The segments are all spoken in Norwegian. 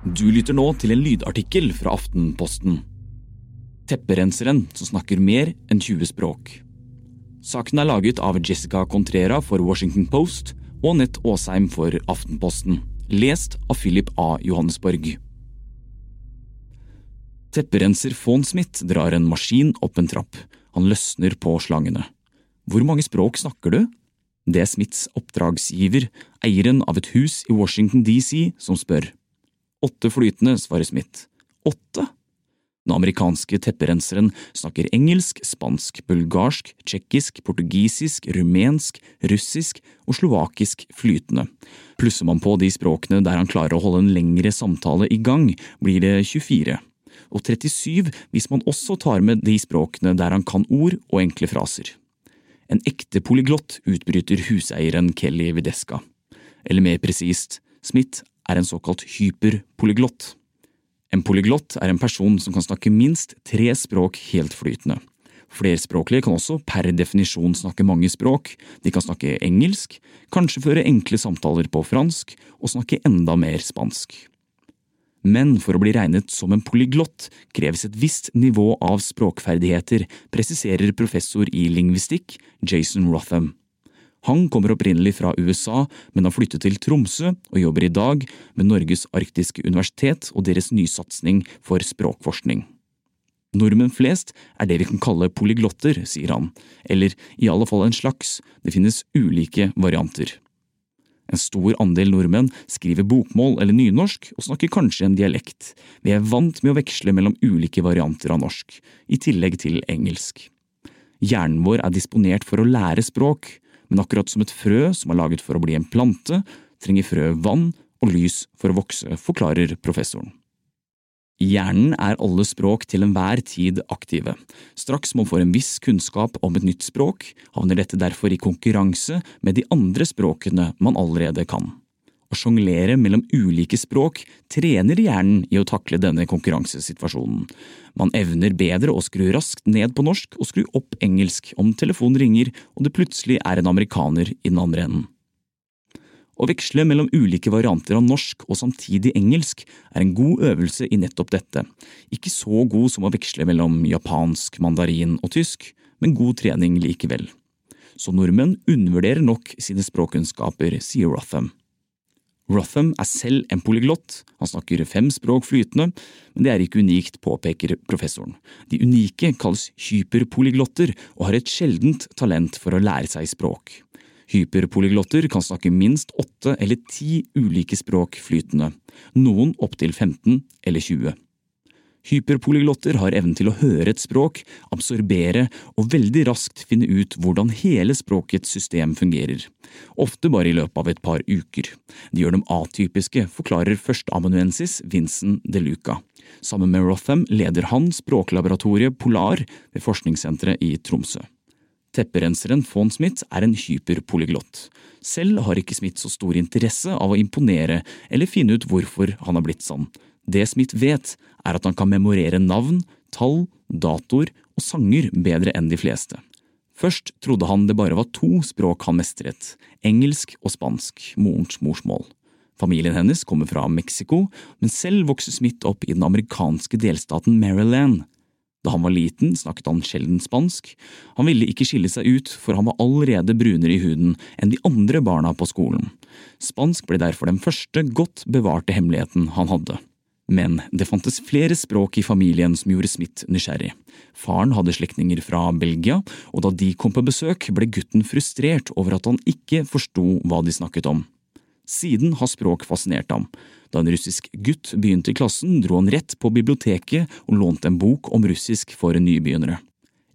Du lytter nå til en lydartikkel fra Aftenposten. Tepperenseren som snakker mer enn 20 språk. Saken er laget av Jessica Contrera for Washington Post og Nett Aasheim for Aftenposten. Lest av Philip A. Johannesborg. Tepperenser Fawn Smith drar en maskin opp en trapp. Han løsner på slangene. Hvor mange språk snakker du? Det er Smiths oppdragsgiver, eieren av et hus i Washington DC, som spør. Åtte flytende, svarer Smith. Åtte? Den amerikanske tepperenseren snakker engelsk, spansk, bulgarsk, tsjekkisk, portugisisk, rumensk, russisk og slovakisk flytende. Plusser man på de språkene der han klarer å holde en lengre samtale i gang, blir det 24. Og 37 hvis man også tar med de språkene der han kan ord og enkle fraser. En ekte polyglott, utbryter huseieren Kelly Videska. Eller mer presist, Smith er en såkalt hyperpolyglott. En polyglott er en person som kan snakke minst tre språk helt flytende. Flerspråklige kan også per definisjon snakke mange språk, de kan snakke engelsk, kanskje føre enkle samtaler på fransk og snakke enda mer spansk. Men for å bli regnet som en polyglott kreves et visst nivå av språkferdigheter, presiserer professor i lingvistikk Jason Rotham. Han kommer opprinnelig fra USA, men har flyttet til Tromsø og jobber i dag med Norges arktiske universitet og deres nysatsing for språkforskning. Nordmenn flest er det vi kan kalle polyglotter, sier han, eller i alle fall en slags, det finnes ulike varianter. En stor andel nordmenn skriver bokmål eller nynorsk og snakker kanskje en dialekt. Vi er vant med å veksle mellom ulike varianter av norsk, i tillegg til engelsk. Hjernen vår er disponert for å lære språk, men akkurat som et frø som er laget for å bli en plante, trenger frø vann og lys for å vokse, forklarer professoren. I hjernen er alle språk til enhver tid aktive. Straks man får en viss kunnskap om et nytt språk, havner dette derfor i konkurranse med de andre språkene man allerede kan. Å sjonglere mellom ulike språk trener hjernen i å takle denne konkurransesituasjonen. Man evner bedre å skru raskt ned på norsk og skru opp engelsk om telefonen ringer og det plutselig er en amerikaner i den andre enden. Å veksle mellom ulike varianter av norsk og samtidig engelsk er en god øvelse i nettopp dette, ikke så god som å veksle mellom japansk, mandarin og tysk, men god trening likevel. Så nordmenn undervurderer nok sine språkkunnskaper, sier Rotham. Rotham er selv en polyglott, han snakker fem språk flytende, men det er ikke unikt, påpeker professoren. De unike kalles hyperpolyglotter og har et sjeldent talent for å lære seg språk. Hyperpolyglotter kan snakke minst åtte eller ti ulike språk flytende, noen opptil 15 eller 20. Hyperpolyglotter har evnen til å høre et språk, absorbere og veldig raskt finne ut hvordan hele språkets system fungerer, ofte bare i løpet av et par uker. De gjør dem atypiske, forklarer førsteamanuensis Vincent de Luca. Sammen med Rotham leder han språklaboratoriet Polar ved forskningssenteret i Tromsø. Tepperenseren Fawn Smith er en hyperpolyglott. Selv har ikke Smith så stor interesse av å imponere eller finne ut hvorfor han har blitt sånn. Det Smith vet, er at han kan memorere navn, tall, datoer og sanger bedre enn de fleste. Først trodde han det bare var to språk han mestret, engelsk og spansk, morens morsmål. Familien hennes kommer fra Mexico, men selv vokste Smith opp i den amerikanske delstaten Maryland. Da han var liten, snakket han sjelden spansk. Han ville ikke skille seg ut, for han var allerede brunere i huden enn de andre barna på skolen. Spansk ble derfor den første godt bevarte hemmeligheten han hadde. Men det fantes flere språk i familien som gjorde Smith nysgjerrig. Faren hadde slektninger fra Belgia, og da de kom på besøk, ble gutten frustrert over at han ikke forsto hva de snakket om. Siden har språk fascinert ham. Da en russisk gutt begynte i klassen, dro han rett på biblioteket og lånte en bok om russisk for nybegynnere.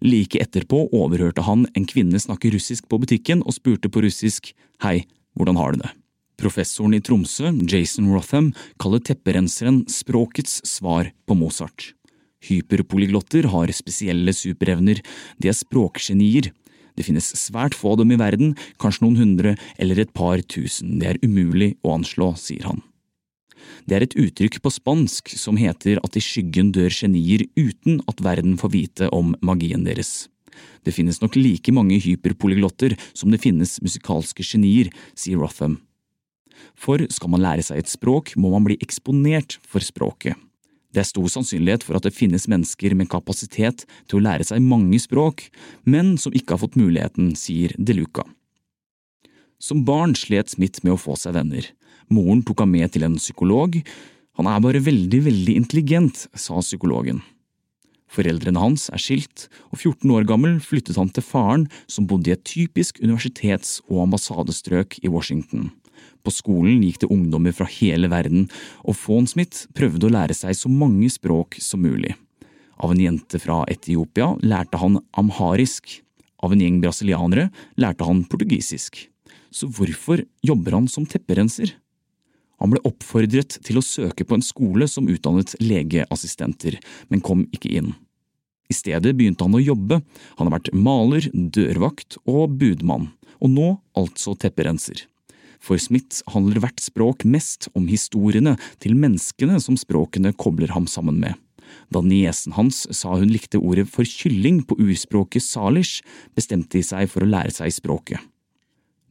Like etterpå overhørte han en kvinne snakke russisk på butikken og spurte på russisk Hei, hvordan har du det? Professoren i Tromsø, Jason Rotham, kaller tepperenseren språkets svar på Mozart. Hyperpolyglotter har spesielle superevner, de er språkgenier. Det finnes svært få av dem i verden, kanskje noen hundre eller et par tusen, det er umulig å anslå, sier han. Det er et uttrykk på spansk som heter at i skyggen dør genier uten at verden får vite om magien deres. Det finnes nok like mange hyperpolyglotter som det finnes musikalske genier, sier Rotham. For skal man lære seg et språk, må man bli eksponert for språket. Det er stor sannsynlighet for at det finnes mennesker med kapasitet til å lære seg mange språk, men som ikke har fått muligheten, sier De Luca. Som barn slet Smith med å få seg venner. Moren tok ham med til en psykolog. Han er bare veldig, veldig intelligent, sa psykologen. Foreldrene hans er skilt, og 14 år gammel flyttet han til faren, som bodde i et typisk universitets- og ambassadestrøk i Washington. På skolen gikk det ungdommer fra hele verden, og Fawn Smith prøvde å lære seg så mange språk som mulig. Av en jente fra Etiopia lærte han amharisk. Av en gjeng brasilianere lærte han portugisisk. Så hvorfor jobber han som tepperenser? Han ble oppfordret til å søke på en skole som utdannet legeassistenter, men kom ikke inn. I stedet begynte han å jobbe, han har vært maler, dørvakt og budmann, og nå altså tepperenser. For Smith handler hvert språk mest om historiene til menneskene som språkene kobler ham sammen med. Da niesen hans sa hun likte ordet for kylling på urspråket salish, bestemte de seg for å lære seg språket.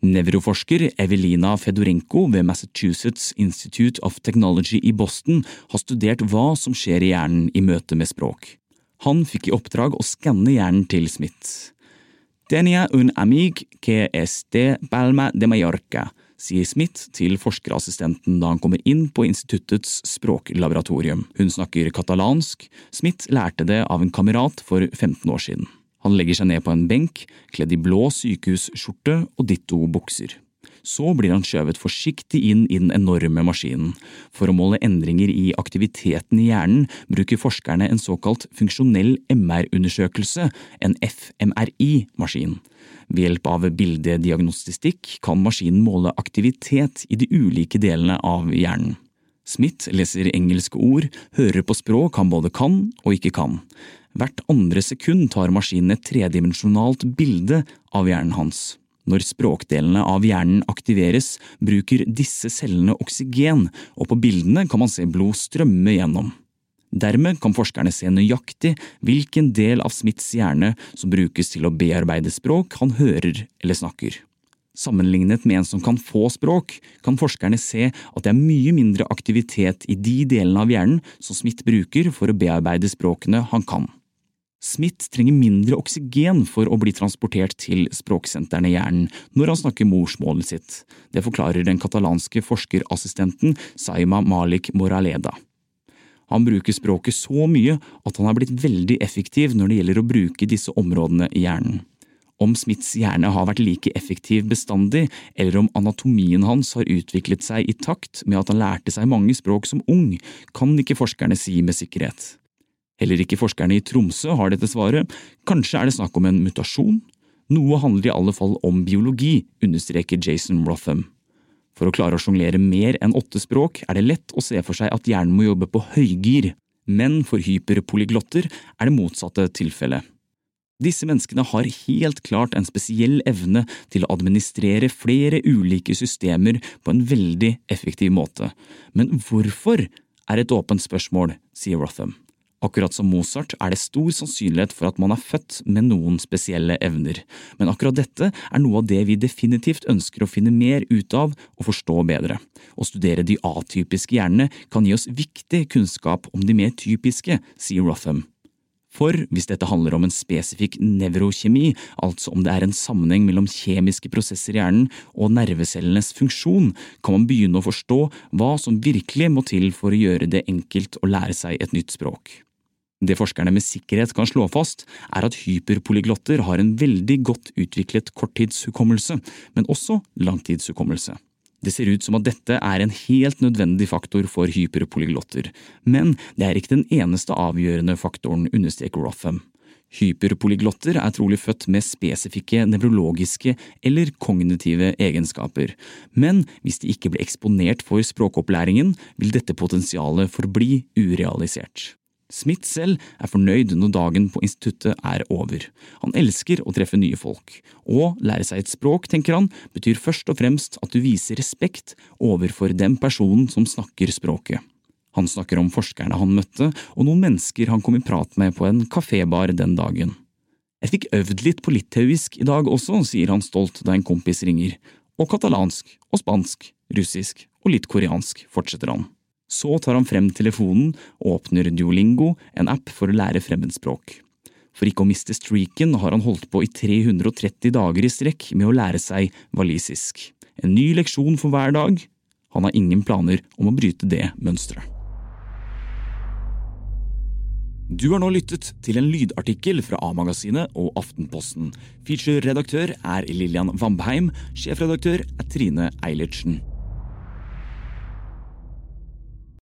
Nevroforsker Evelina Fedorenko ved Massachusetts Institute of Technology i Boston har studert hva som skjer i hjernen i møte med språk. Han fikk i oppdrag å skanne hjernen til Smith. Tenia un amig que este palma de Mallorca, sier Smith til forskerassistenten da han kommer inn på instituttets språklaboratorium. Hun snakker katalansk, Smith lærte det av en kamerat for 15 år siden. Han legger seg ned på en benk, kledd i blå sykehusskjorte og ditto bukser. Så blir han skjøvet forsiktig inn i den enorme maskinen. For å måle endringer i aktiviteten i hjernen bruker forskerne en såkalt funksjonell MR-undersøkelse, en FMRI-maskin. Ved hjelp av bildediagnostistikk kan maskinen måle aktivitet i de ulike delene av hjernen. Smith leser engelske ord, hører på språk han både kan og ikke kan. Hvert andre sekund tar maskinen et tredimensjonalt bilde av hjernen hans. Når språkdelene av hjernen aktiveres, bruker disse cellene oksygen, og på bildene kan man se blod strømme gjennom. Dermed kan forskerne se nøyaktig hvilken del av Smiths hjerne som brukes til å bearbeide språk han hører eller snakker. Sammenlignet med en som kan få språk, kan forskerne se at det er mye mindre aktivitet i de delene av hjernen som Smith bruker for å bearbeide språkene han kan. Smith trenger mindre oksygen for å bli transportert til språksentrene i hjernen når han snakker morsmålet sitt. Det forklarer den katalanske forskerassistenten Saima Malik Moraleda. Han bruker språket så mye at han er blitt veldig effektiv når det gjelder å bruke disse områdene i hjernen. Om Smiths hjerne har vært like effektiv bestandig, eller om anatomien hans har utviklet seg i takt med at han lærte seg mange språk som ung, kan ikke forskerne si med sikkerhet. Heller ikke forskerne i Tromsø har dette svaret, kanskje er det snakk om en mutasjon? Noe handler i alle fall om biologi, understreker Jason Rotham. For å klare å sjonglere mer enn åtte språk er det lett å se for seg at hjernen må jobbe på høygir, men for hyperpolyglotter er det motsatte tilfellet. Disse menneskene har helt klart en spesiell evne til å administrere flere ulike systemer på en veldig effektiv måte, men hvorfor er et åpent spørsmål, sier Rotham. Akkurat som Mozart er det stor sannsynlighet for at man er født med noen spesielle evner, men akkurat dette er noe av det vi definitivt ønsker å finne mer ut av og forstå bedre. Å studere de atypiske hjernene kan gi oss viktig kunnskap om de mer typiske, sier Rotham. For hvis dette handler om en spesifikk nevrokjemi, altså om det er en sammenheng mellom kjemiske prosesser i hjernen og nervecellenes funksjon, kan man begynne å forstå hva som virkelig må til for å gjøre det enkelt å lære seg et nytt språk. Det forskerne med sikkerhet kan slå fast, er at hyperpolyglotter har en veldig godt utviklet korttidshukommelse, men også langtidshukommelse. Det ser ut som at dette er en helt nødvendig faktor for hyperpolyglotter, men det er ikke den eneste avgjørende faktoren, understreker Rotham. Hyperpolyglotter er trolig født med spesifikke nevrologiske eller kognitive egenskaper, men hvis de ikke blir eksponert for språkopplæringen, vil dette potensialet forbli urealisert. Smith selv er fornøyd når dagen på instituttet er over. Han elsker å treffe nye folk. Å lære seg et språk, tenker han, betyr først og fremst at du viser respekt overfor den personen som snakker språket. Han snakker om forskerne han møtte, og noen mennesker han kom i prat med på en kafébar den dagen. Jeg fikk øvd litt på litauisk i dag også, sier han stolt da en kompis ringer. Og katalansk og spansk, russisk og litt koreansk, fortsetter han. Så tar han frem telefonen og åpner Duolingo, en app for å lære fremmedspråk. For ikke å miste streaken har han holdt på i 330 dager i strekk med å lære seg walisisk. En ny leksjon for hver dag. Han har ingen planer om å bryte det mønsteret. Du har nå lyttet til en lydartikkel fra A-magasinet og Aftenposten. Feature-redaktør er Lillian Vambheim, sjefredaktør er Trine Eilertsen.